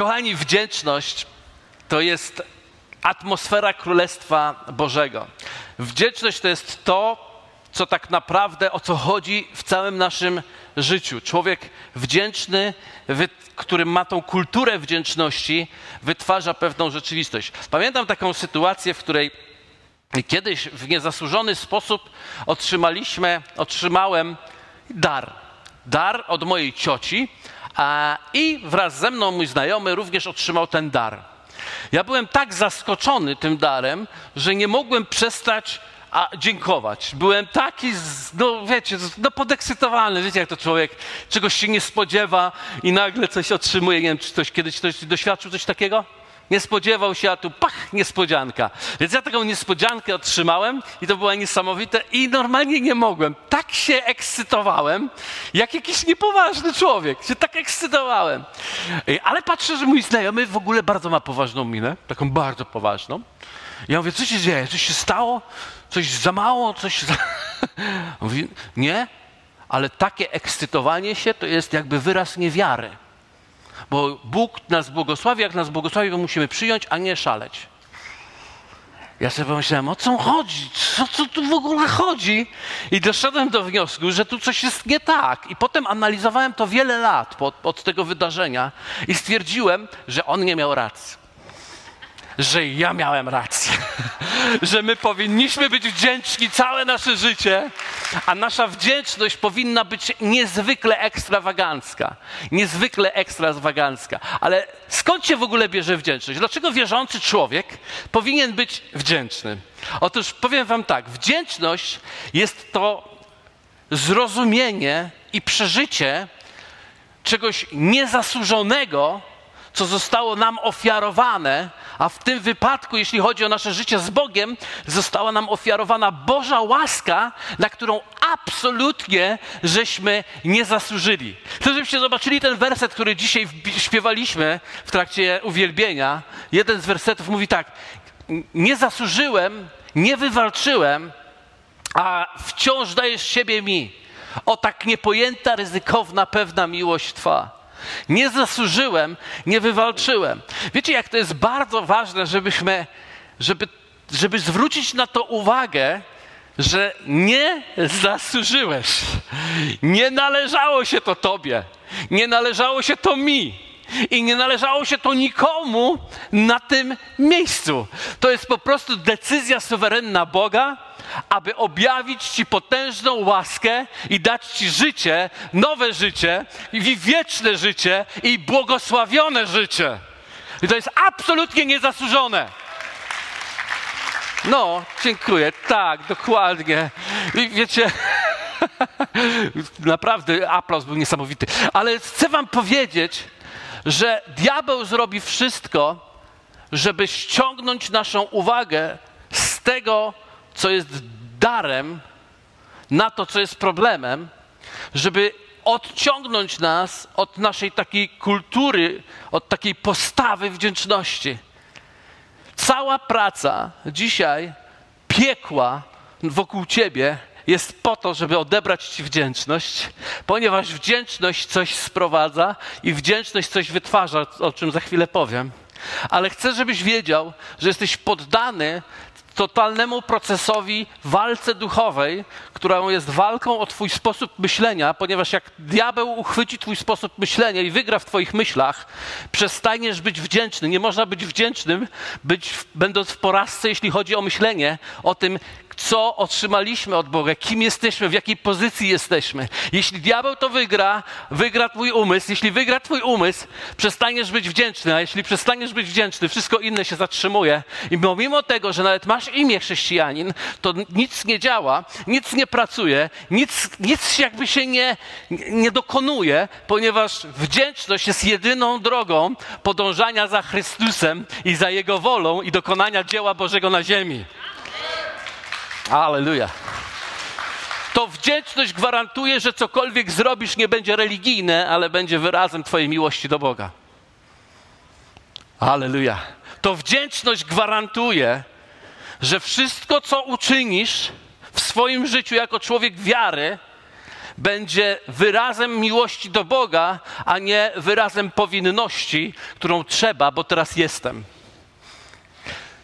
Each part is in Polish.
Kochani, wdzięczność to jest atmosfera Królestwa Bożego. Wdzięczność to jest to, co tak naprawdę o co chodzi w całym naszym życiu. Człowiek wdzięczny, który ma tą kulturę wdzięczności, wytwarza pewną rzeczywistość. Pamiętam taką sytuację, w której kiedyś w niezasłużony sposób otrzymaliśmy, otrzymałem dar. Dar od mojej cioci, i wraz ze mną mój znajomy również otrzymał ten dar. Ja byłem tak zaskoczony tym darem, że nie mogłem przestać a dziękować. Byłem taki, no wiecie, no podekscytowany. Wiecie, jak to człowiek czegoś się nie spodziewa i nagle coś otrzymuje. Nie wiem, czy ktoś kiedyś ktoś doświadczył coś takiego? Nie spodziewał się, a tu pach, niespodzianka. Więc ja taką niespodziankę otrzymałem i to było niesamowite i normalnie nie mogłem. Tak się ekscytowałem, jak jakiś niepoważny człowiek. Się tak ekscytowałem. Ale patrzę, że mój znajomy w ogóle bardzo ma poważną minę, taką bardzo poważną. Ja mówię, co się dzieje? Coś się stało? Coś za mało? Coś za... Mówi, nie, ale takie ekscytowanie się to jest jakby wyraz niewiary. Bo Bóg nas błogosławi, jak nas błogosławi, to musimy przyjąć, a nie szaleć. Ja sobie pomyślałem, o co chodzi? Co, co tu w ogóle chodzi? I doszedłem do wniosku, że tu coś jest nie tak. I potem analizowałem to wiele lat od, od tego wydarzenia i stwierdziłem, że on nie miał racji że ja miałem rację, że my powinniśmy być wdzięczni całe nasze życie, a nasza wdzięczność powinna być niezwykle ekstrawagancka. Niezwykle ekstrawagancka. Ale skąd się w ogóle bierze wdzięczność? Dlaczego wierzący człowiek powinien być wdzięczny? Otóż powiem Wam tak: wdzięczność jest to zrozumienie i przeżycie czegoś niezasłużonego, co zostało nam ofiarowane, a w tym wypadku, jeśli chodzi o nasze życie z Bogiem, została nam ofiarowana Boża łaska, na którą absolutnie żeśmy nie zasłużyli. Chcę, żebyście zobaczyli ten werset, który dzisiaj śpiewaliśmy w trakcie uwielbienia. Jeden z wersetów mówi tak: Nie zasłużyłem, nie wywalczyłem, a wciąż dajesz siebie mi. O tak niepojęta, ryzykowna, pewna miłość Twa. Nie zasłużyłem, nie wywalczyłem. Wiecie, jak to jest bardzo ważne, żebyśmy, żeby, żeby zwrócić na to uwagę, że nie zasłużyłeś. Nie należało się to tobie. Nie należało się to mi. I nie należało się to nikomu na tym miejscu. To jest po prostu decyzja suwerenna Boga, aby objawić Ci potężną łaskę i dać Ci życie, nowe życie, i wieczne życie i błogosławione życie. I to jest absolutnie niezasłużone. No, dziękuję. Tak, dokładnie. I wiecie, naprawdę aplauz był niesamowity. Ale chcę Wam powiedzieć, że diabeł zrobi wszystko, żeby ściągnąć naszą uwagę z tego, co jest darem, na to, co jest problemem, żeby odciągnąć nas od naszej takiej kultury, od takiej postawy wdzięczności. Cała praca dzisiaj piekła wokół ciebie jest po to, żeby odebrać Ci wdzięczność, ponieważ wdzięczność coś sprowadza i wdzięczność coś wytwarza, o czym za chwilę powiem. Ale chcę, żebyś wiedział, że jesteś poddany totalnemu procesowi walce duchowej, którą jest walką o Twój sposób myślenia, ponieważ jak diabeł uchwyci Twój sposób myślenia i wygra w Twoich myślach, przestaniesz być wdzięczny. Nie można być wdzięcznym, być, będąc w porażce, jeśli chodzi o myślenie o tym, co otrzymaliśmy od Boga, kim jesteśmy, w jakiej pozycji jesteśmy. Jeśli diabeł to wygra, wygra Twój umysł. Jeśli wygra Twój umysł, przestaniesz być wdzięczny, a jeśli przestaniesz być wdzięczny, wszystko inne się zatrzymuje. I pomimo tego, że nawet masz imię chrześcijanin, to nic nie działa, nic nie pracuje, nic, nic jakby się nie, nie dokonuje, ponieważ wdzięczność jest jedyną drogą podążania za Chrystusem i za Jego wolą i dokonania dzieła Bożego na ziemi. Aleluja. To wdzięczność gwarantuje, że cokolwiek zrobisz, nie będzie religijne, ale będzie wyrazem Twojej miłości do Boga. Aleluja. To wdzięczność gwarantuje, że wszystko, co uczynisz w swoim życiu jako człowiek wiary, będzie wyrazem miłości do Boga, a nie wyrazem powinności, którą trzeba, bo teraz jestem.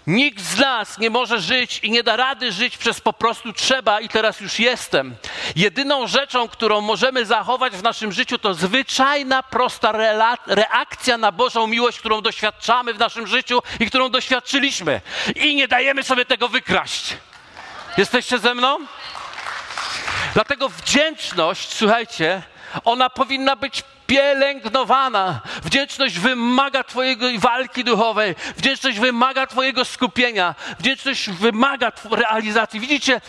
Nikt z nas nie może żyć i nie da rady żyć przez po prostu trzeba i teraz już jestem. Jedyną rzeczą, którą możemy zachować w naszym życiu, to zwyczajna, prosta reakcja na Bożą miłość, którą doświadczamy w naszym życiu i którą doświadczyliśmy. I nie dajemy sobie tego wykraść. Jesteście ze mną? Dlatego wdzięczność, słuchajcie, ona powinna być pielęgnowana. Wdzięczność wymaga Twojej walki duchowej. Wdzięczność wymaga Twojego skupienia. Wdzięczność wymaga realizacji. Widzicie,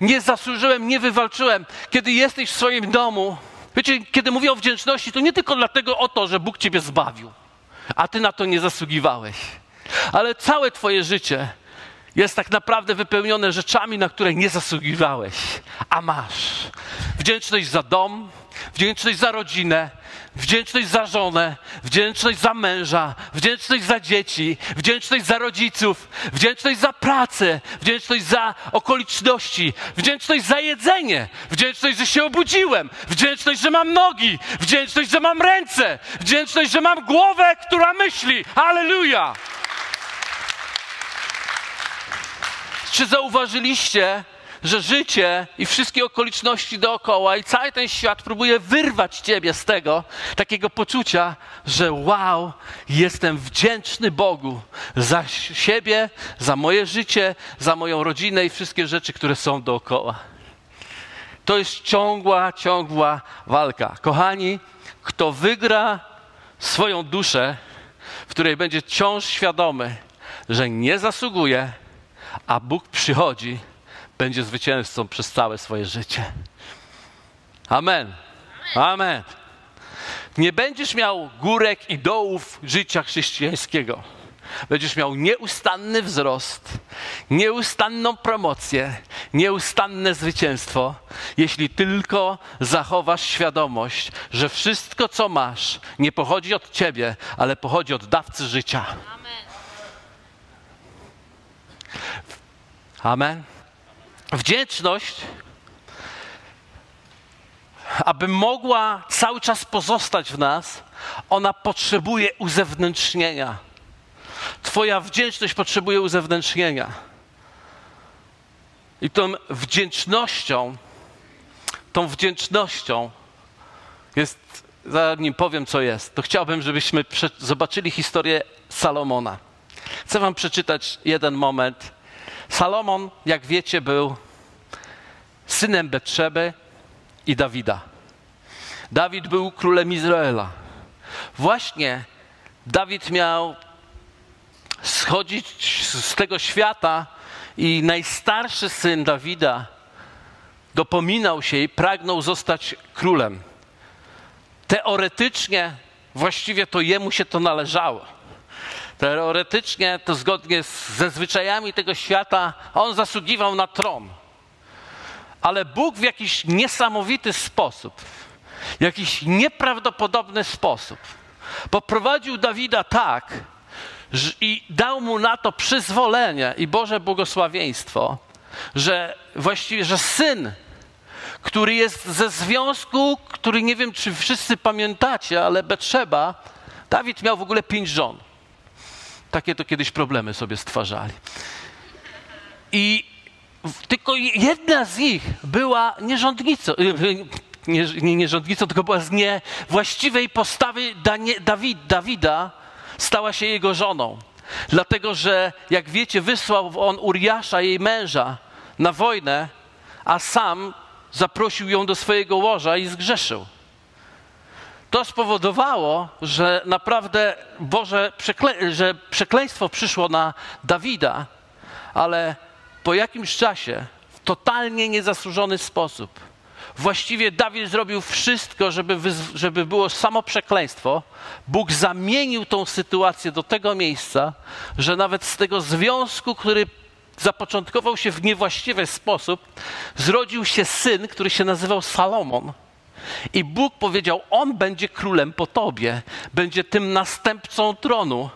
nie zasłużyłem, nie wywalczyłem. Kiedy jesteś w swoim domu, wiecie, kiedy mówię o wdzięczności, to nie tylko dlatego o to, że Bóg Ciebie zbawił, a Ty na to nie zasługiwałeś, ale całe Twoje życie jest tak naprawdę wypełnione rzeczami, na które nie zasługiwałeś, a masz. Wdzięczność za dom, wdzięczność za rodzinę, wdzięczność za żonę, wdzięczność za męża, wdzięczność za dzieci, wdzięczność za rodziców, wdzięczność za pracę, wdzięczność za okoliczności, wdzięczność za jedzenie, wdzięczność, że się obudziłem, wdzięczność, że mam nogi, wdzięczność, że mam ręce, wdzięczność, że mam głowę, która myśli. Halleluja! Czy zauważyliście, że życie i wszystkie okoliczności dookoła i cały ten świat próbuje wyrwać ciebie z tego takiego poczucia, że wow, jestem wdzięczny Bogu za siebie, za moje życie, za moją rodzinę i wszystkie rzeczy, które są dookoła. To jest ciągła, ciągła walka. Kochani, kto wygra swoją duszę, w której będzie wciąż świadomy, że nie zasługuje, a Bóg przychodzi, będzie zwycięzcą przez całe swoje życie. Amen. Amen. Nie będziesz miał górek i dołów życia chrześcijańskiego. Będziesz miał nieustanny wzrost, nieustanną promocję, nieustanne zwycięstwo, jeśli tylko zachowasz świadomość, że wszystko, co masz, nie pochodzi od ciebie, ale pochodzi od dawcy życia. Amen. Amen. Wdzięczność, aby mogła cały czas pozostać w nas, ona potrzebuje uzewnętrznienia. Twoja wdzięczność potrzebuje uzewnętrznienia. I tą wdzięcznością, tą wdzięcznością jest, zanim powiem, co jest, to chciałbym, żebyśmy zobaczyli historię Salomona. Chcę Wam przeczytać jeden moment Salomon, jak wiecie, był synem Betrzeby i Dawida. Dawid był królem Izraela. Właśnie Dawid miał schodzić z tego świata i najstarszy syn Dawida dopominał się i pragnął zostać królem. Teoretycznie właściwie to jemu się to należało. Teoretycznie to zgodnie z, ze zwyczajami tego świata on zasługiwał na tron. Ale Bóg w jakiś niesamowity sposób, jakiś nieprawdopodobny sposób poprowadził Dawida tak i dał mu na to przyzwolenie i Boże błogosławieństwo, że właściwie, że syn, który jest ze związku, który nie wiem, czy wszyscy pamiętacie, ale Betrzeba, Dawid miał w ogóle pięć żon. Takie to kiedyś problemy sobie stwarzali. I tylko jedna z nich była nierządnicą, y, y, nie, nie tylko była z niewłaściwej postawy Dawid, Dawida, stała się jego żoną. Dlatego, że jak wiecie, wysłał on Uriasza, jej męża, na wojnę, a sam zaprosił ją do swojego łoża i zgrzeszył to spowodowało, że naprawdę Boże przekle że przekleństwo przyszło na Dawida, ale po jakimś czasie w totalnie niezasłużony sposób. Właściwie Dawid zrobił wszystko, żeby, żeby było samo przekleństwo. Bóg zamienił tą sytuację do tego miejsca, że nawet z tego związku, który zapoczątkował się w niewłaściwy sposób, zrodził się syn, który się nazywał Salomon i Bóg powiedział: On będzie królem po tobie, będzie tym następcą tronu.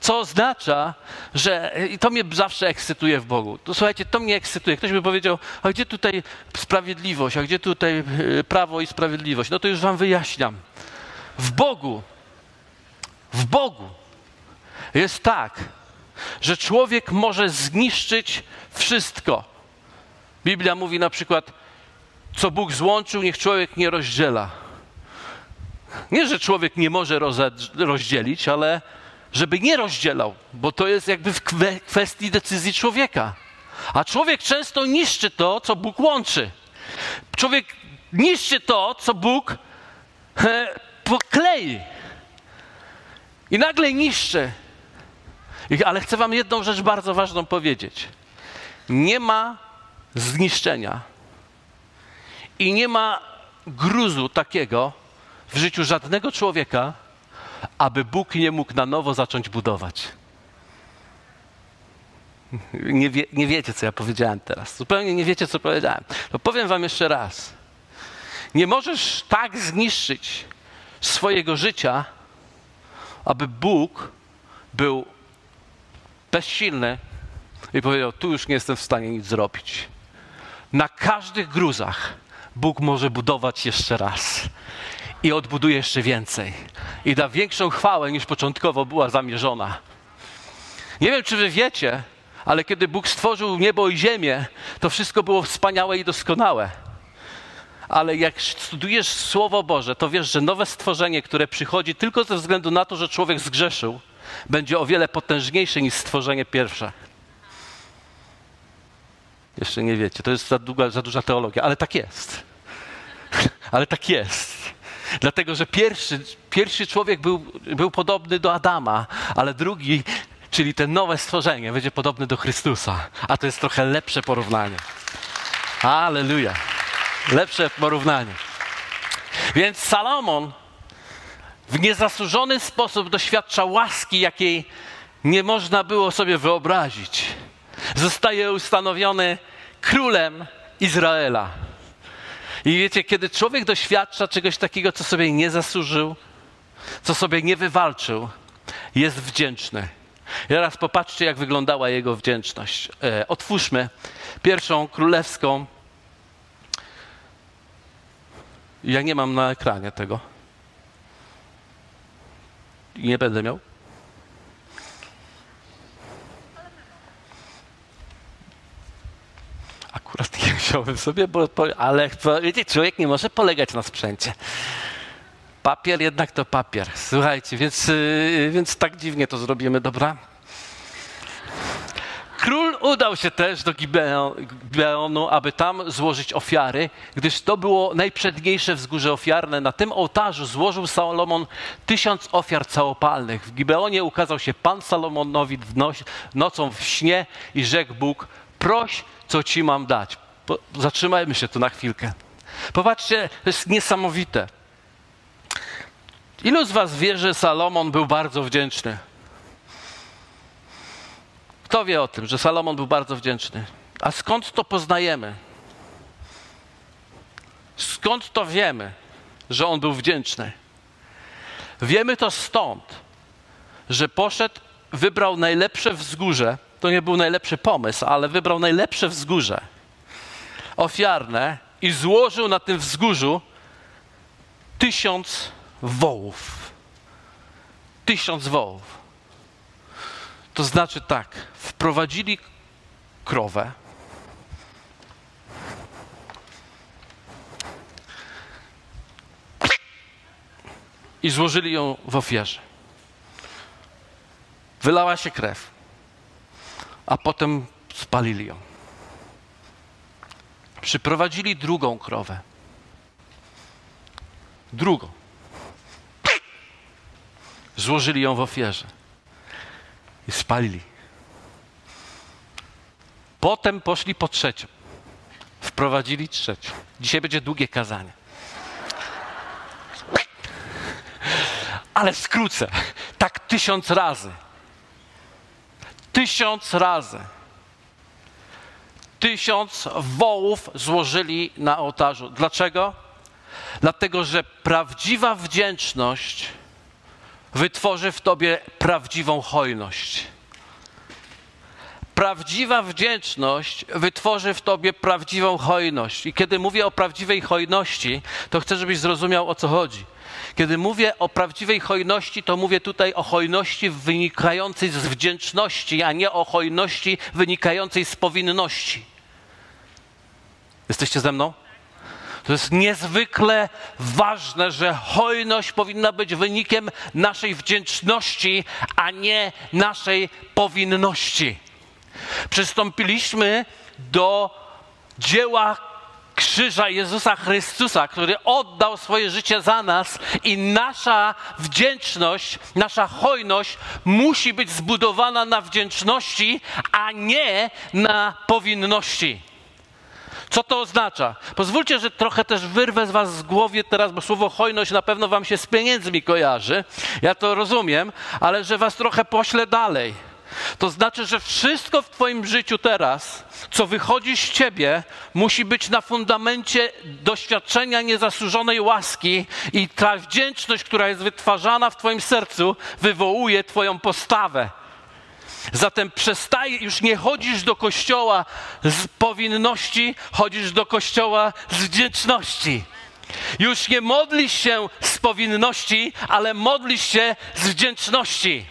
Co oznacza, że i to mnie zawsze ekscytuje w Bogu. To słuchajcie, to mnie ekscytuje. Ktoś by powiedział, a gdzie tutaj sprawiedliwość, a gdzie tutaj e, prawo i sprawiedliwość? No to już wam wyjaśniam. W Bogu, w Bogu jest tak, że człowiek może zniszczyć wszystko. Biblia mówi na przykład, co Bóg złączył, niech człowiek nie rozdziela. Nie, że człowiek nie może rozdzielić, ale żeby nie rozdzielał, bo to jest jakby w kwestii decyzji człowieka. A człowiek często niszczy to, co Bóg łączy. Człowiek niszczy to, co Bóg he, poklei. I nagle niszczy. Ale chcę Wam jedną rzecz bardzo ważną powiedzieć. Nie ma zniszczenia i nie ma gruzu takiego w życiu żadnego człowieka, aby Bóg nie mógł na nowo zacząć budować. Nie, wie, nie wiecie, co ja powiedziałem teraz. Zupełnie nie wiecie, co powiedziałem. Powiem Wam jeszcze raz. Nie możesz tak zniszczyć swojego życia, aby Bóg był bezsilny i powiedział: Tu już nie jestem w stanie nic zrobić. Na każdych gruzach Bóg może budować jeszcze raz i odbuduje jeszcze więcej. I da większą chwałę niż początkowo była zamierzona. Nie wiem, czy wy wiecie, ale kiedy Bóg stworzył niebo i ziemię, to wszystko było wspaniałe i doskonałe. Ale jak studujesz Słowo Boże, to wiesz, że nowe stworzenie, które przychodzi tylko ze względu na to, że człowiek zgrzeszył, będzie o wiele potężniejsze niż stworzenie pierwsze. Jeszcze nie wiecie, to jest za, długa, za duża teologia, ale tak jest. ale tak jest. Dlatego, że pierwszy, pierwszy człowiek był, był podobny do Adama, ale drugi, czyli ten nowe stworzenie, będzie podobny do Chrystusa. A to jest trochę lepsze porównanie. Aleluja. Lepsze porównanie. Więc Salomon w niezasłużony sposób doświadcza łaski, jakiej nie można było sobie wyobrazić. Zostaje ustanowiony królem Izraela. I wiecie, kiedy człowiek doświadcza czegoś takiego, co sobie nie zasłużył, co sobie nie wywalczył, jest wdzięczny. I teraz popatrzcie, jak wyglądała jego wdzięczność. E, otwórzmy pierwszą królewską. Ja nie mam na ekranie tego. Nie będę miał. Akurat nie wziąłem sobie, bo, ale wiecie, człowiek nie może polegać na sprzęcie. Papier jednak to papier. Słuchajcie, więc, yy, więc tak dziwnie to zrobimy, dobra? Król udał się też do Gibeonu, aby tam złożyć ofiary, gdyż to było najprzedniejsze wzgórze ofiarne. Na tym ołtarzu złożył Salomon tysiąc ofiar całopalnych. W Gibeonie ukazał się Pan Salomonowi nocą w śnie i rzekł Bóg, proś, co ci mam dać. Po, zatrzymajmy się tu na chwilkę. Popatrzcie, to jest niesamowite. Ilu z was wie, że Salomon był bardzo wdzięczny? Kto wie o tym, że Salomon był bardzo wdzięczny? A skąd to poznajemy? Skąd to wiemy, że on był wdzięczny? Wiemy to stąd, że poszedł, wybrał najlepsze wzgórze. To nie był najlepszy pomysł, ale wybrał najlepsze wzgórze ofiarne i złożył na tym wzgórzu tysiąc wołów. Tysiąc wołów. To znaczy tak, wprowadzili krowę, i złożyli ją w ofierze. Wylała się krew, a potem spalili ją. Przyprowadzili drugą krowę. Drugą. Złożyli ją w ofierze i spalili. Potem poszli po trzecią. Wprowadzili trzecią. Dzisiaj będzie długie kazanie. Ale skrócę. Tak tysiąc razy. Tysiąc razy. Tysiąc wołów złożyli na ołtarzu. Dlaczego? Dlatego, że prawdziwa wdzięczność wytworzy w tobie prawdziwą hojność. Prawdziwa wdzięczność wytworzy w tobie prawdziwą hojność. I kiedy mówię o prawdziwej hojności, to chcę, żebyś zrozumiał o co chodzi. Kiedy mówię o prawdziwej hojności, to mówię tutaj o hojności wynikającej z wdzięczności, a nie o hojności wynikającej z powinności. Jesteście ze mną? To jest niezwykle ważne, że hojność powinna być wynikiem naszej wdzięczności, a nie naszej powinności. Przystąpiliśmy do dzieła krzyża Jezusa Chrystusa, który oddał swoje życie za nas i nasza wdzięczność, nasza hojność musi być zbudowana na wdzięczności, a nie na powinności. Co to oznacza? Pozwólcie, że trochę też wyrwę z was z głowy teraz, bo słowo hojność na pewno wam się z pieniędzmi kojarzy. Ja to rozumiem, ale że was trochę poślę dalej. To znaczy, że wszystko w Twoim życiu teraz, co wychodzi z Ciebie, musi być na fundamencie doświadczenia niezasłużonej łaski i ta wdzięczność, która jest wytwarzana w Twoim sercu, wywołuje Twoją postawę. Zatem przestaje, już nie chodzisz do kościoła z powinności, chodzisz do kościoła z wdzięczności. Już nie modlisz się z powinności, ale modlisz się z wdzięczności.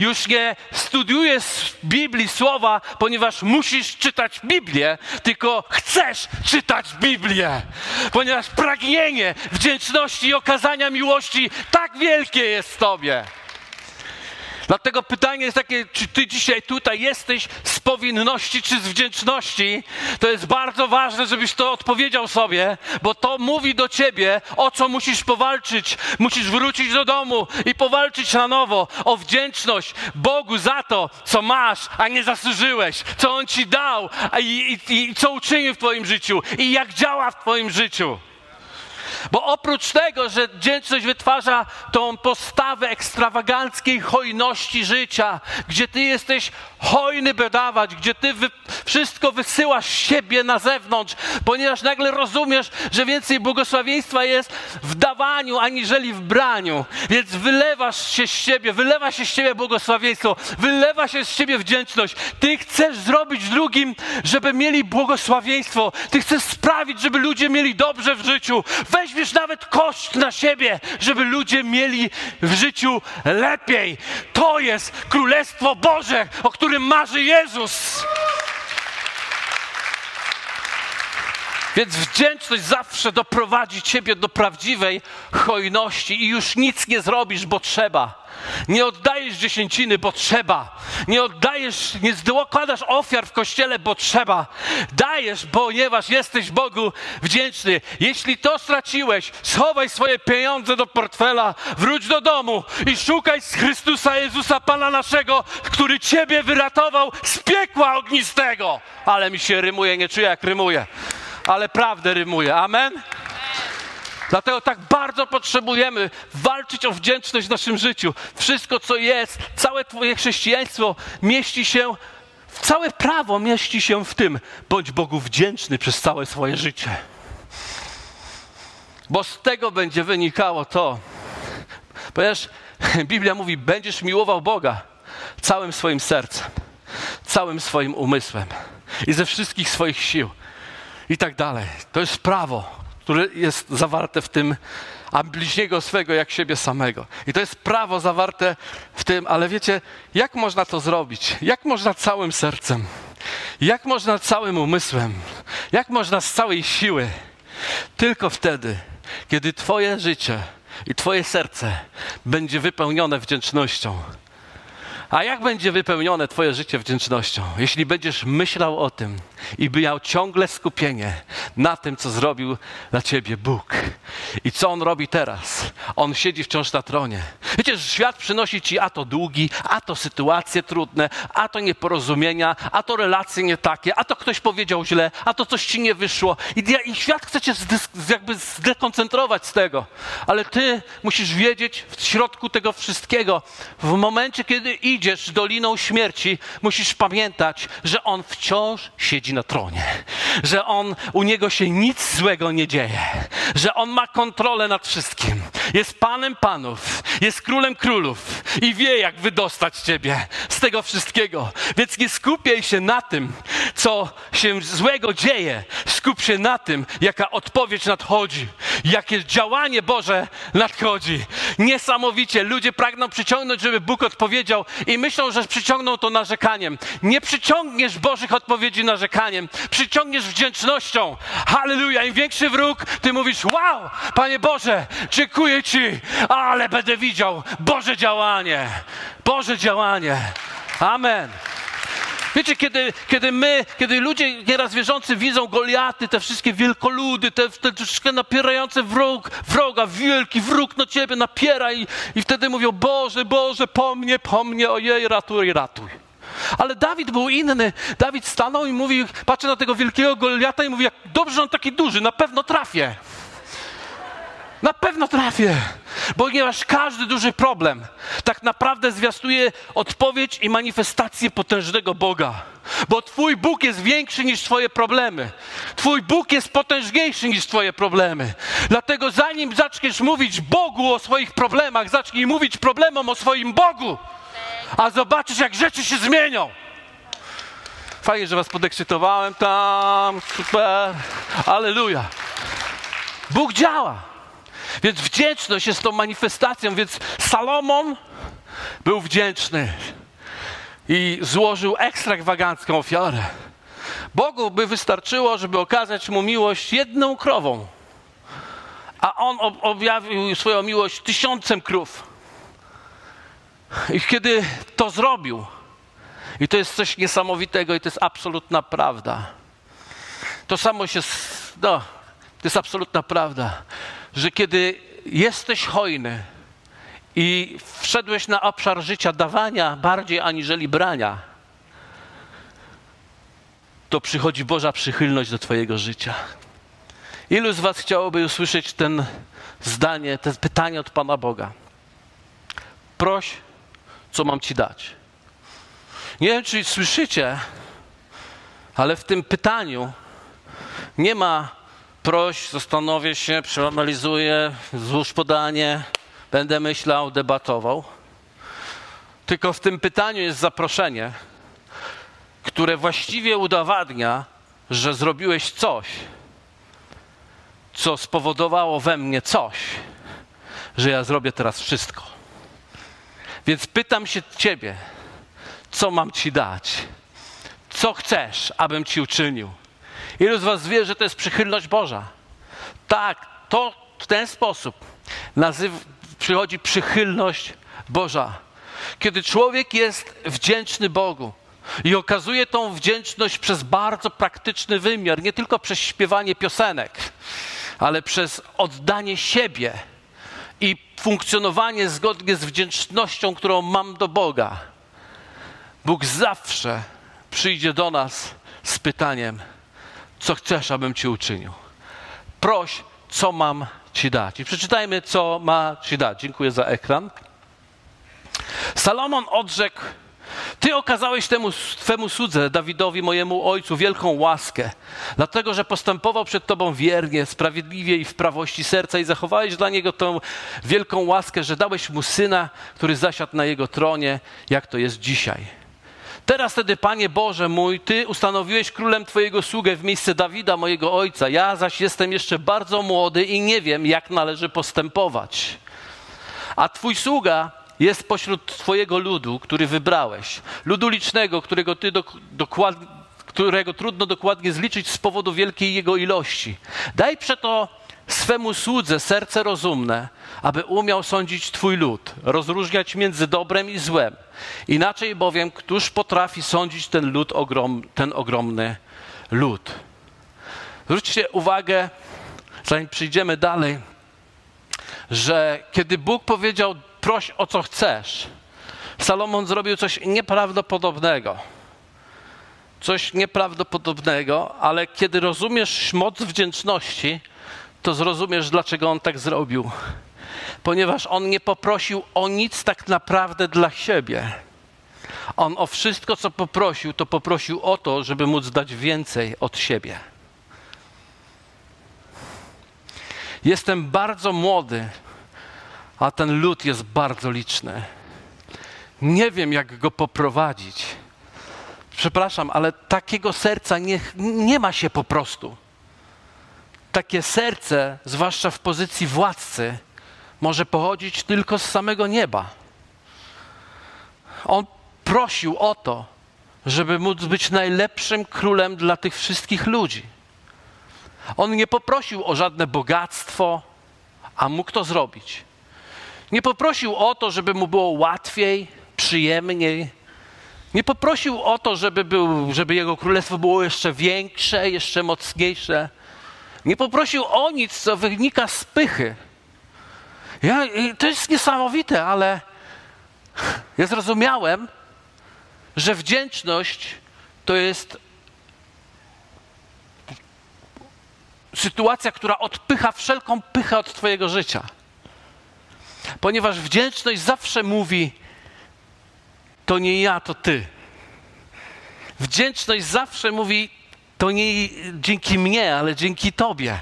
Już nie studiujesz Biblii słowa, ponieważ musisz czytać Biblię, tylko chcesz czytać Biblię, ponieważ pragnienie wdzięczności i okazania miłości tak wielkie jest w Tobie. Dlatego pytanie jest takie, czy ty dzisiaj tutaj jesteś z powinności czy z wdzięczności? To jest bardzo ważne, żebyś to odpowiedział sobie, bo to mówi do ciebie, o co musisz powalczyć. Musisz wrócić do domu i powalczyć na nowo o wdzięczność Bogu za to, co masz, a nie zasłużyłeś, co On ci dał i, i, i co uczynił w twoim życiu i jak działa w twoim życiu. Bo oprócz tego, że wdzięczność wytwarza tą postawę ekstrawaganckiej hojności życia, gdzie ty jesteś hojny, by dawać, gdzie ty wy, wszystko wysyłasz siebie na zewnątrz, ponieważ nagle rozumiesz, że więcej błogosławieństwa jest w dawaniu, aniżeli w braniu. Więc wylewasz się z siebie, wylewa się z siebie błogosławieństwo, wylewa się z siebie wdzięczność. Ty chcesz zrobić drugim, żeby mieli błogosławieństwo. Ty chcesz sprawić, żeby ludzie mieli dobrze w życiu. Weźmiesz nawet koszt na siebie, żeby ludzie mieli w życiu lepiej. To jest Królestwo Boże, o którym marzy Jezus. Więc wdzięczność zawsze doprowadzi ciebie do prawdziwej hojności i już nic nie zrobisz, bo trzeba. Nie oddajesz dziesięciny, bo trzeba. Nie oddajesz, nie dokładasz ofiar w kościele, bo trzeba. Dajesz, ponieważ jesteś Bogu wdzięczny. Jeśli to straciłeś, schowaj swoje pieniądze do portfela, wróć do domu i szukaj z Chrystusa Jezusa, Pana naszego, który Ciebie wyratował z piekła ognistego. Ale mi się rymuje, nie czuję jak rymuje, ale prawdę rymuje. Amen? Dlatego tak bardzo potrzebujemy walczyć o wdzięczność w naszym życiu. Wszystko, co jest, całe Twoje chrześcijaństwo mieści się, całe prawo mieści się w tym. Bądź Bogu wdzięczny przez całe swoje życie. Bo z tego będzie wynikało to, ponieważ Biblia mówi: będziesz miłował Boga całym swoim sercem, całym swoim umysłem i ze wszystkich swoich sił i tak dalej. To jest prawo które jest zawarte w tym, a bliźniego swego jak siebie samego. I to jest prawo zawarte w tym, ale wiecie, jak można to zrobić? Jak można całym sercem? Jak można całym umysłem? Jak można z całej siły? Tylko wtedy, kiedy Twoje życie i Twoje serce będzie wypełnione wdzięcznością a jak będzie wypełnione Twoje życie wdzięcznością? Jeśli będziesz myślał o tym i miał ciągle skupienie na tym, co zrobił dla Ciebie Bóg i co On robi teraz. On siedzi wciąż na tronie. Wiecie, świat przynosi Ci a to długi, a to sytuacje trudne, a to nieporozumienia, a to relacje nie takie, a to ktoś powiedział źle, a to coś Ci nie wyszło. I, i świat chce Cię jakby zdekoncentrować z tego. Ale Ty musisz wiedzieć w środku tego wszystkiego, w momencie, kiedy idziesz doliną śmierci, musisz pamiętać, że On wciąż siedzi na tronie, że On, u Niego się nic złego nie dzieje, że On ma kontrolę nad wszystkim. Jest Panem Panów, jest Królem Królów i wie, jak wydostać Ciebie z tego wszystkiego. Więc nie skupiaj się na tym, co się złego dzieje. Skup się na tym, jaka odpowiedź nadchodzi, jakie działanie Boże nadchodzi. Niesamowicie. Ludzie pragną przyciągnąć, żeby Bóg odpowiedział i myślą, że przyciągną to narzekaniem. Nie przyciągniesz Bożych odpowiedzi narzekaniem, przyciągniesz wdzięcznością. Halleluja. Im większy wróg, ty mówisz, wow, Panie Boże, dziękuję Ci, ale będę widział Boże działanie. Boże działanie. Amen. Wiecie, kiedy, kiedy my, kiedy ludzie nieraz wierzący widzą Goliaty, te wszystkie wielkoludy, te, te wszystkie napierające wróg, wroga, wielki wróg na ciebie napiera i, i wtedy mówią, Boże, Boże, po mnie, po mnie, ojej, ratuj, ratuj. Ale Dawid był inny. Dawid stanął i mówił, patrzy na tego wielkiego Goliata i mówi, jak dobrze, on taki duży, na pewno trafię. Na pewno trafię, ponieważ każdy duży problem tak naprawdę zwiastuje odpowiedź i manifestację potężnego Boga. Bo Twój Bóg jest większy niż Twoje problemy. Twój Bóg jest potężniejszy niż Twoje problemy. Dlatego zanim zaczniesz mówić Bogu o swoich problemach, zacznij mówić problemom o swoim Bogu. A zobaczysz, jak rzeczy się zmienią. Fajnie, że Was podekscytowałem tam. Super. Aleluja. Bóg działa. Więc wdzięczność jest tą manifestacją, więc Salomon był wdzięczny i złożył ekstrawagancką ofiarę. Bogu by wystarczyło, żeby okazać mu miłość jedną krową, a on objawił swoją miłość tysiącem krów. I kiedy to zrobił, i to jest coś niesamowitego, i to jest absolutna prawda. To samo się, no, to jest absolutna prawda że kiedy jesteś hojny i wszedłeś na obszar życia dawania bardziej aniżeli brania, to przychodzi Boża przychylność do Twojego życia. Ilu z Was chciałoby usłyszeć ten zdanie, to pytanie od Pana Boga? Proś, co mam Ci dać. Nie wiem, czy słyszycie, ale w tym pytaniu nie ma proś, zastanowię się, przeanalizuję, złóż podanie, będę myślał, debatował. Tylko w tym pytaniu jest zaproszenie, które właściwie udowadnia, że zrobiłeś coś, co spowodowało we mnie coś, że ja zrobię teraz wszystko. Więc pytam się Ciebie, co mam Ci dać? Co chcesz, abym Ci uczynił? Ilu z Was wie, że to jest przychylność Boża? Tak, to w ten sposób nazyw, przychodzi przychylność Boża. Kiedy człowiek jest wdzięczny Bogu i okazuje tą wdzięczność przez bardzo praktyczny wymiar, nie tylko przez śpiewanie piosenek, ale przez oddanie siebie i funkcjonowanie zgodnie z wdzięcznością, którą mam do Boga. Bóg zawsze przyjdzie do nas z pytaniem: co chcesz, abym ci uczynił. Proś, co mam ci dać. I przeczytajmy, co ma ci dać. Dziękuję za ekran. Salomon odrzekł, ty okazałeś temu twemu słudze, Dawidowi, mojemu ojcu, wielką łaskę, dlatego, że postępował przed tobą wiernie, sprawiedliwie i w prawości serca i zachowałeś dla niego tę wielką łaskę, że dałeś mu syna, który zasiadł na jego tronie, jak to jest dzisiaj. Teraz tedy, Panie Boże mój, Ty ustanowiłeś królem Twojego sługę w miejsce Dawida, mojego ojca. Ja zaś jestem jeszcze bardzo młody i nie wiem, jak należy postępować. A Twój sługa jest pośród Twojego ludu, który wybrałeś. Ludu licznego, którego Ty którego trudno dokładnie zliczyć z powodu wielkiej jego ilości. Daj przeto swemu słudze serce rozumne, aby umiał sądzić Twój lud, rozróżniać między dobrem i złem. Inaczej bowiem, któż potrafi sądzić ten lud, ogrom, ten ogromny lud? Zwróćcie uwagę, zanim przyjdziemy dalej, że kiedy Bóg powiedział, proś o co chcesz, Salomon zrobił coś nieprawdopodobnego. Coś nieprawdopodobnego, ale kiedy rozumiesz moc wdzięczności, to zrozumiesz, dlaczego on tak zrobił. Ponieważ on nie poprosił o nic tak naprawdę dla siebie. On o wszystko, co poprosił, to poprosił o to, żeby móc dać więcej od siebie. Jestem bardzo młody, a ten lud jest bardzo liczny. Nie wiem, jak go poprowadzić. Przepraszam, ale takiego serca nie, nie ma się po prostu. Takie serce, zwłaszcza w pozycji władcy, może pochodzić tylko z samego nieba. On prosił o to, żeby móc być najlepszym królem dla tych wszystkich ludzi. On nie poprosił o żadne bogactwo, a mógł to zrobić. Nie poprosił o to, żeby mu było łatwiej, przyjemniej. Nie poprosił o to, żeby, był, żeby jego królestwo było jeszcze większe, jeszcze mocniejsze. Nie poprosił o nic, co wynika z pychy. Ja, to jest niesamowite, ale ja zrozumiałem, że wdzięczność to jest sytuacja, która odpycha wszelką pychę od Twojego życia. Ponieważ wdzięczność zawsze mówi: To nie ja, to Ty. Wdzięczność zawsze mówi: To nie dzięki mnie, ale dzięki Tobie.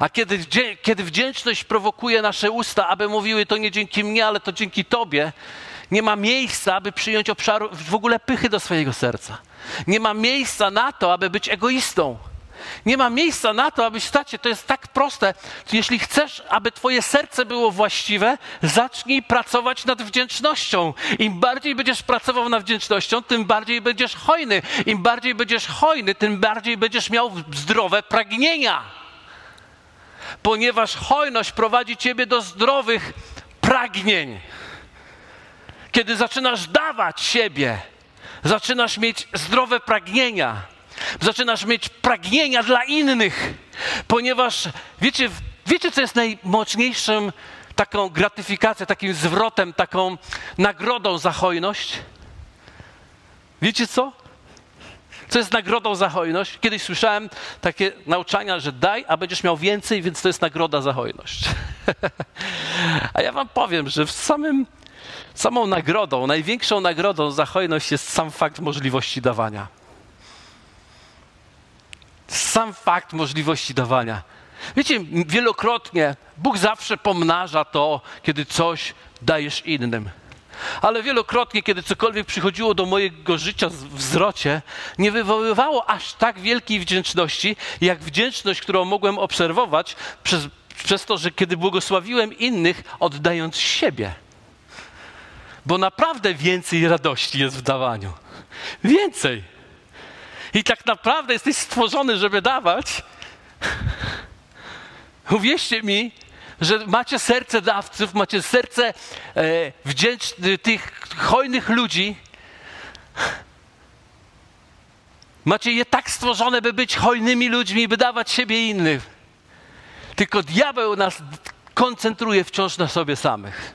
A kiedy, kiedy wdzięczność prowokuje nasze usta, aby mówiły to nie dzięki mnie, ale to dzięki Tobie, nie ma miejsca, aby przyjąć obszaru w ogóle pychy do swojego serca. Nie ma miejsca na to, aby być egoistą. Nie ma miejsca na to, aby stać się. To jest tak proste. Jeśli chcesz, aby Twoje serce było właściwe, zacznij pracować nad wdzięcznością. Im bardziej będziesz pracował nad wdzięcznością, tym bardziej będziesz hojny. Im bardziej będziesz hojny, tym bardziej będziesz miał zdrowe pragnienia. Ponieważ hojność prowadzi Ciebie do zdrowych pragnień. Kiedy zaczynasz dawać siebie, zaczynasz mieć zdrowe pragnienia Zaczynasz mieć pragnienia dla innych, ponieważ wiecie, wiecie co jest najmocniejszym taką gratyfikacją, takim zwrotem, taką nagrodą za hojność? Wiecie co? Co jest nagrodą za hojność? Kiedyś słyszałem takie nauczania, że daj, a będziesz miał więcej, więc to jest nagroda za hojność. a ja wam powiem, że w samym, samą nagrodą, największą nagrodą za hojność jest sam fakt możliwości dawania. Sam fakt możliwości dawania. Wiecie, wielokrotnie Bóg zawsze pomnaża to, kiedy coś dajesz innym. Ale wielokrotnie, kiedy cokolwiek przychodziło do mojego życia w wzrocie, nie wywoływało aż tak wielkiej wdzięczności, jak wdzięczność, którą mogłem obserwować przez, przez to, że kiedy błogosławiłem innych, oddając siebie. Bo naprawdę więcej radości jest w dawaniu. Więcej i tak naprawdę jesteś stworzony, żeby dawać, uwierzcie mi, że macie serce dawców, macie serce e, wdzięcznych, tych hojnych ludzi. Macie je tak stworzone, by być hojnymi ludźmi, by dawać siebie innym. Tylko diabeł nas koncentruje wciąż na sobie samych.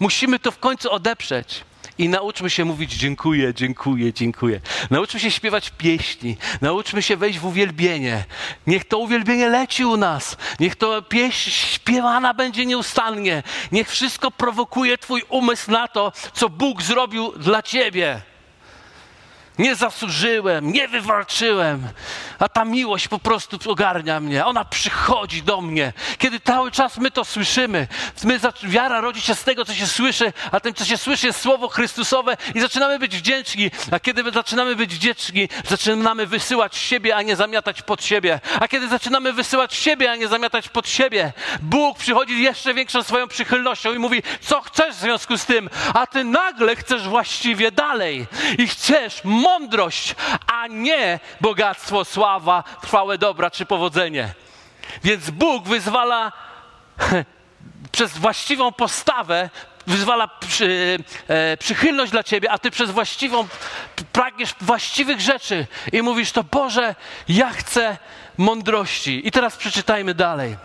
Musimy to w końcu odeprzeć. I nauczmy się mówić dziękuję, dziękuję, dziękuję. Nauczmy się śpiewać pieśni. Nauczmy się wejść w uwielbienie. Niech to uwielbienie leci u nas. Niech to pieśń śpiewana będzie nieustannie. Niech wszystko prowokuje Twój umysł na to, co Bóg zrobił dla Ciebie. Nie zasłużyłem, nie wywalczyłem, a ta miłość po prostu ogarnia mnie. Ona przychodzi do mnie. Kiedy cały czas my to słyszymy, my, wiara rodzi się z tego, co się słyszy, a tym, co się słyszy, jest słowo Chrystusowe i zaczynamy być wdzięczni. A kiedy my zaczynamy być wdzięczni, zaczynamy wysyłać siebie, a nie zamiatać pod siebie. A kiedy zaczynamy wysyłać siebie, a nie zamiatać pod siebie, Bóg przychodzi jeszcze większą swoją przychylnością i mówi, co chcesz w związku z tym, a ty nagle chcesz właściwie dalej i chcesz mądrość, a nie bogactwo, sława, trwałe dobra czy powodzenie. Więc Bóg wyzwala przez właściwą postawę, wyzwala przy, e, przychylność dla ciebie, a ty przez właściwą pragniesz właściwych rzeczy i mówisz to Boże, ja chcę mądrości. I teraz przeczytajmy dalej.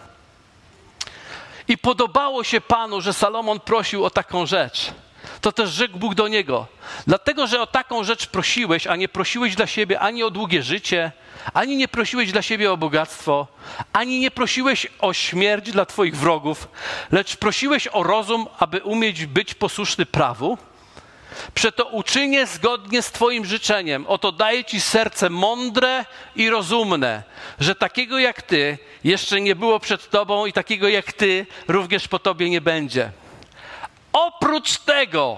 I podobało się Panu, że Salomon prosił o taką rzecz to też rzekł Bóg do niego: Dlatego, że o taką rzecz prosiłeś, a nie prosiłeś dla siebie ani o długie życie, ani nie prosiłeś dla siebie o bogactwo, ani nie prosiłeś o śmierć dla Twoich wrogów, lecz prosiłeś o rozum, aby umieć być posłuszny prawu. Przeto uczynię zgodnie z Twoim życzeniem. Oto daję Ci serce mądre i rozumne, że takiego jak Ty jeszcze nie było przed Tobą i takiego jak Ty również po Tobie nie będzie. Oprócz tego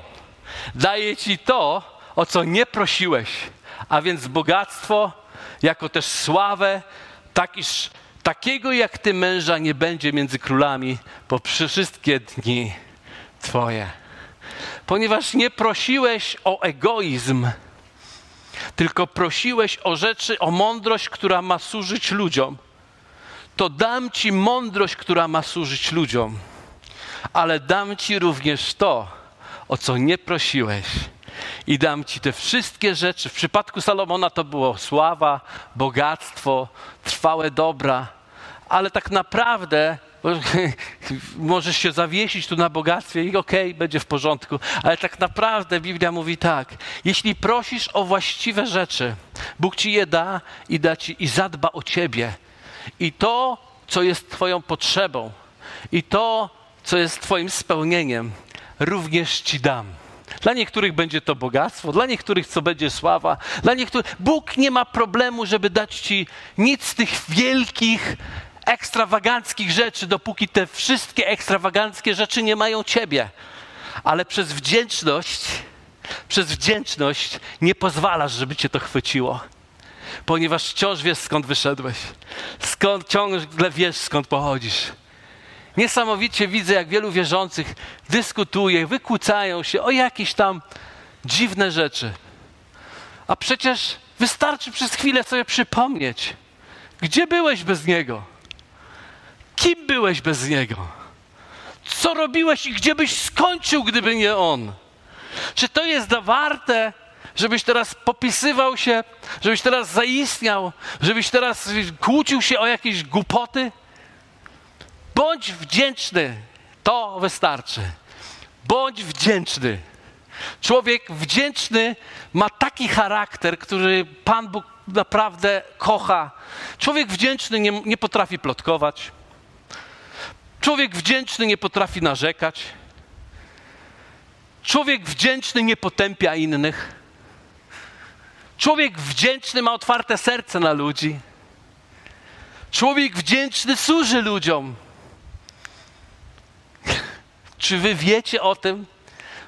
daję Ci to, o co nie prosiłeś, a więc bogactwo, jako też sławę, tak iż takiego jak Ty męża nie będzie między królami po wszystkie dni Twoje ponieważ nie prosiłeś o egoizm, tylko prosiłeś o rzeczy, o mądrość, która ma służyć ludziom. To dam ci mądrość, która ma służyć ludziom, ale dam ci również to, o co nie prosiłeś. I dam ci te wszystkie rzeczy. W przypadku Salomona to było sława, bogactwo, trwałe dobra, ale tak naprawdę Możesz się zawiesić tu na bogactwie i okej, okay, będzie w porządku. Ale tak naprawdę Biblia mówi tak: jeśli prosisz o właściwe rzeczy, Bóg ci je da i da ci i zadba o ciebie. I to, co jest Twoją potrzebą, i to, co jest Twoim spełnieniem, również ci dam. Dla niektórych będzie to bogactwo, dla niektórych co będzie sława, dla niektórych Bóg nie ma problemu, żeby dać ci nic z tych wielkich ekstrawaganckich rzeczy, dopóki te wszystkie ekstrawaganckie rzeczy nie mają ciebie. Ale przez wdzięczność, przez wdzięczność nie pozwalasz, żeby cię to chwyciło. Ponieważ wciąż wiesz, skąd wyszedłeś. Skąd, ciągle wiesz, skąd pochodzisz. Niesamowicie widzę, jak wielu wierzących dyskutuje, wykłócają się o jakieś tam dziwne rzeczy. A przecież wystarczy przez chwilę sobie przypomnieć, gdzie byłeś bez Niego. Kim byłeś bez Niego? Co robiłeś i gdzie byś skończył, gdyby nie On? Czy to jest warte, żebyś teraz popisywał się, żebyś teraz zaistniał, żebyś teraz kłócił się o jakieś głupoty? Bądź wdzięczny, to wystarczy. Bądź wdzięczny. Człowiek wdzięczny ma taki charakter, który Pan Bóg naprawdę kocha. Człowiek wdzięczny nie, nie potrafi plotkować. Człowiek wdzięczny nie potrafi narzekać. Człowiek wdzięczny nie potępia innych. Człowiek wdzięczny ma otwarte serce na ludzi. Człowiek wdzięczny służy ludziom. Czy wy wiecie o tym,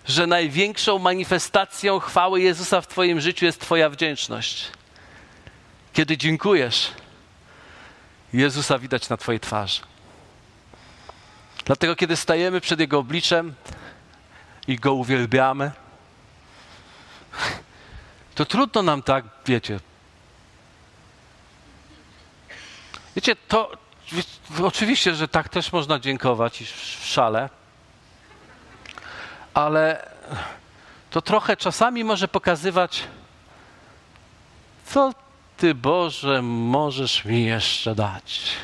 że największą manifestacją chwały Jezusa w Twoim życiu jest Twoja wdzięczność? Kiedy dziękujesz, Jezusa widać na Twojej twarzy. Dlatego, kiedy stajemy przed Jego obliczem i Go uwielbiamy, to trudno nam tak, wiecie. Wiecie, to oczywiście, że tak też można dziękować i szale, ale to trochę czasami może pokazywać, co Ty, Boże, możesz mi jeszcze dać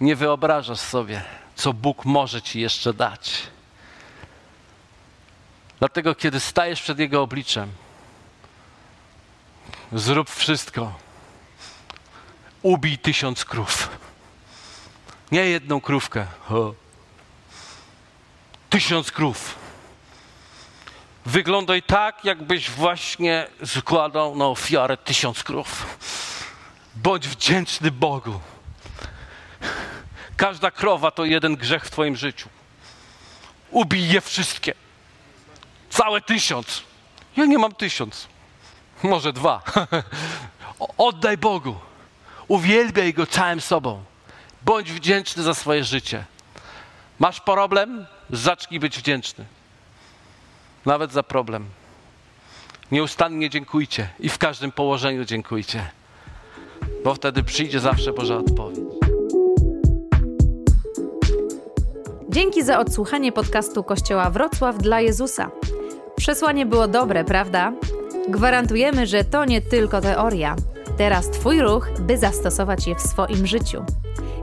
nie wyobrażasz sobie, co Bóg może ci jeszcze dać. Dlatego, kiedy stajesz przed Jego obliczem, zrób wszystko. Ubij tysiąc krów. Nie jedną krówkę. Tysiąc krów. Wyglądaj tak, jakbyś właśnie składał na ofiarę tysiąc krów. Bądź wdzięczny Bogu. Każda krowa to jeden grzech w Twoim życiu. Ubij je wszystkie. Całe tysiąc. Ja nie mam tysiąc. Może dwa. Oddaj Bogu. Uwielbiaj Go całym sobą. Bądź wdzięczny za swoje życie. Masz problem? Zacznij być wdzięczny. Nawet za problem. Nieustannie dziękujcie i w każdym położeniu dziękujcie, bo wtedy przyjdzie zawsze Boża odpowiedź. Dzięki za odsłuchanie podcastu Kościoła Wrocław dla Jezusa. Przesłanie było dobre, prawda? Gwarantujemy, że to nie tylko teoria. Teraz Twój ruch, by zastosować je w swoim życiu.